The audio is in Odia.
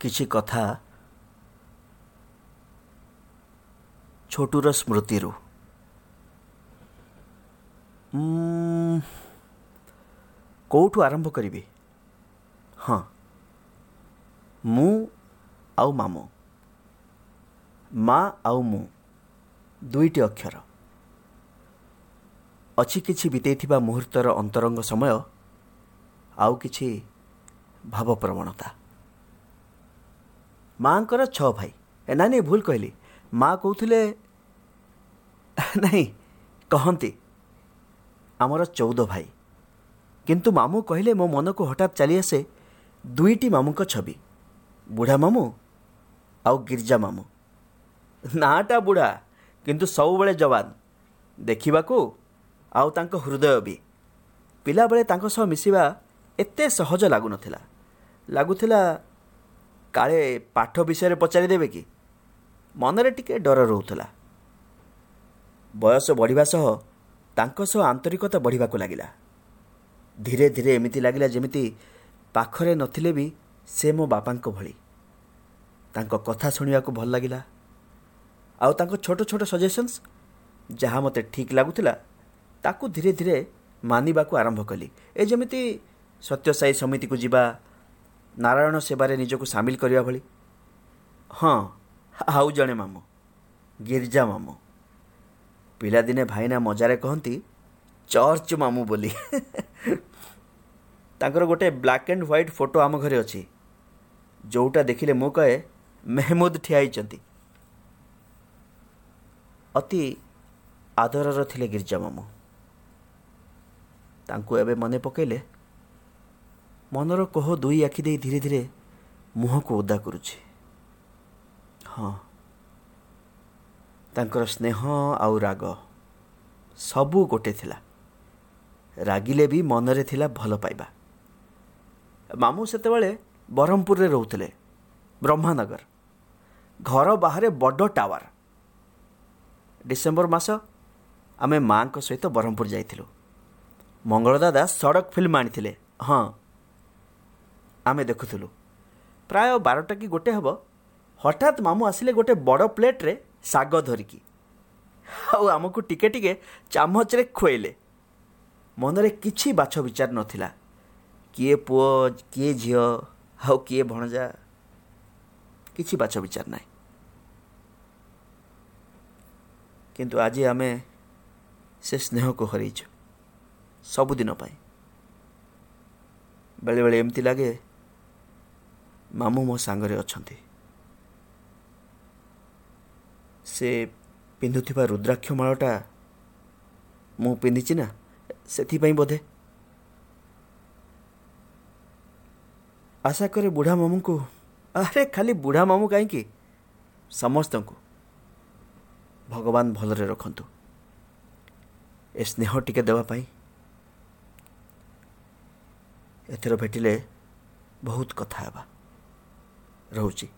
କିଛି କଥା ଛୋଟୁର ସ୍ମୃତିରୁ। କେଉଁଠୁ ଆରମ୍ଭ କରିବି? ହଁ ମୁଁ ଆଉ ମାମୁଁ। ମା ଆଉ ମୁଁ ଦୁଇଟି ଅକ୍ଷର। ଅଛି କିଛି ବିତେଇଥିବା ମୁହୂର୍ତ୍ତର ଅନ୍ତରଙ୍ଗ ସମୟ ଆଉ କିଛି ଭାବପ୍ରବଣତା ମାଆଙ୍କର ଛଅ ଭାଇ। ଏ ନାଇଁ ନାଇଁ ଭୁଲ କହିଲି। ମା କହୁଥିଲେ ନାହିଁ କହନ୍ତି ଆମର ଚଉଦ ଭାଇ। କିନ୍ତୁ ମାମୁଁ କହିଲେ ମୋ ମନକୁ ହଠାତ୍ ଚାଲିଆସେ ଦୁଇଟି ମାମୁଁଙ୍କ ଛବି। ବୁଢ଼ା ମାମୁଁ ଆଉ ଗିର୍ଜା ମାମୁଁ। ନାଁଟା ବୁଢ଼ା କିନ୍ତୁ ସବୁବେଳେ ଯବାନ। ଦେଖିବାକୁ ଆଉ ତାଙ୍କ ହୃଦୟ ବି। ପିଲାବେଳେ ତାଙ୍କ ସହ ମିଶିବା ଏତେ ସହଜ ଲାଗୁନଥିଲା। ଲାଗୁଥିଲା କାଳେ ପାଠ ବିଷୟରେ ପଚାରିଦେବେ କି? ମନରେ ଟିକେ ଡର ରହୁଥିଲା। ବୟସ ବଢ଼ିବା ସହ ତାଙ୍କ ସହ ଆନ୍ତରିକତା ବଢ଼ିବାକୁ ଲାଗିଲା। ଧୀରେ ଧୀରେ ଏମିତି ଲାଗିଲା ଯେମିତି ପାଖରେ ନଥିଲେ ବି ସେ ମୋ ବାପାଙ୍କ ଭଳି। ତାଙ୍କ କଥା ଶୁଣିବାକୁ ଭଲ ଲାଗିଲା। ଆଉ ତାଙ୍କ ଛୋଟ ଛୋଟ ସଜେସନ୍ସ ଯାହା ମୋତେ ଠିକ୍ ଲାଗୁଥିଲା ତାକୁ ଧୀରେ ଧୀରେ ମାନିବାକୁ ଆରମ୍ଭ କଲି। ଏ ଯେମିତି ସତ୍ୟସାଇ ସମିତିକୁ ଯିବା ନାରାୟଣ ସେବାରେ ନିଜକୁ ସାମିଲ କରିବା ଭଳି। ହଁ ଆଉ ଜଣେ ମାମୁଁ ଗିର୍ଜା ମାମୁଁ। ପିଲାଦିନେ ଭାଇନା ମଜାରେ କହନ୍ତି ଚର୍ଚ୍ଚ ମାମୁଁ ବୋଲି। ତାଙ୍କର ଗୋଟେ ବ୍ଲାକ୍ ଆଣ୍ଡ ହ୍ୱାଇଟ୍ ଫଟୋ ଆମ ଘରେ ଅଛି। ଯେଉଁଟା ଦେଖିଲେ ମୁଁ କହେ ମେହମୁଦ ଠିଆ ହେଇଛନ୍ତି। ଅତି ଆଦରର ଥିଲେ ଗିର୍ଜା ମାମୁଁ। ତାଙ୍କୁ ଏବେ ମନେ ପକାଇଲେ ମନର କୋହ ଦୁଇ ଆଖି ଦେଇ ଧୀରେ ଧୀରେ ମୁହଁକୁ ଓଦା କରୁଛି। ହଁ। ତାଙ୍କର ସ୍ନେହ ଆଉ ରାଗ ସବୁ ଗୋଟେ ଥିଲା। ରାଗିଲେ ବି ମନରେ ଥିଲା ଭଲ ପାଇବା। ମାମୁଁ ସେତେବେଳେ ବ୍ରହ୍ମପୁରରେ ରହୁଥିଲେ ବ୍ରହ୍ମାନଗର। ଘର ବାହାରେ ବଡ଼ ଟାୱାର। ଡିସେମ୍ବର ମାସ ଆମେ ମାଆଙ୍କ ସହିତ ବ୍ରହ୍ମପୁର ଯାଇଥିଲୁ। ମଙ୍ଗଳ ଦାଦା ସଡ଼କ ଫିଲ୍ମ ଆଣିଥିଲେ। ହଁ। ଆମେ ଦେଖୁଥିଲୁ। ପ୍ରାୟ ବାରଟା କି ଗୋଟେ ହେବ। ହଠାତ୍ ମାମୁଁ ଆସିଲେ ଗୋଟେ ବଡ଼ ପ୍ଲେଟ୍ରେ ଶାଗ ଧରିକି। ଆଉ ଆମକୁ ଟିକେ ଟିକେ ଚାମଚରେ ଖୁଆଇଲେ। ମନରେ କିଛି ବାଛ ବିଚାର ନଥିଲା। କିଏ ପୁଅ କିଏ ଝିଅ ଆଉ କିଏ ଭଣଜା। କିଛି ବାଛ ବିଚାର ନାହିଁ। କିନ୍ତୁ ଆଜି ଆମେ ସେ ସ୍ନେହକୁ ହରେଇଛୁ। ସବୁଦିନ ପାଇଁ। ବେଳେବେଳେ ଏମିତି ଲାଗେ ମାମୁଁ ମୋ ସାଙ୍ଗରେ ଅଛନ୍ତି। ସେ ପିନ୍ଧୁଥିବା ରୁଦ୍ରାକ୍ଷ ମାଳଟା ମୁଁ ପିନ୍ଧିଛି ନା ସେଥିପାଇଁ ବୋଧେ। ଆଶା କରେ ବୁଢ଼ା ମାମୁଁଙ୍କୁ ଆରେ ଖାଲି ବୁଢ଼ା ମାମୁଁ କାହିଁକି? ସମସ୍ତଙ୍କୁ। ଭଗବାନ ଭଲରେ ରଖନ୍ତୁ। ଏ ସ୍ନେହ ଟିକେ ଦେବା ପାଇଁ। ଏଥର ଭେଟିଲେ ବହୁତ କଥା ହେବା। ରହୁଛି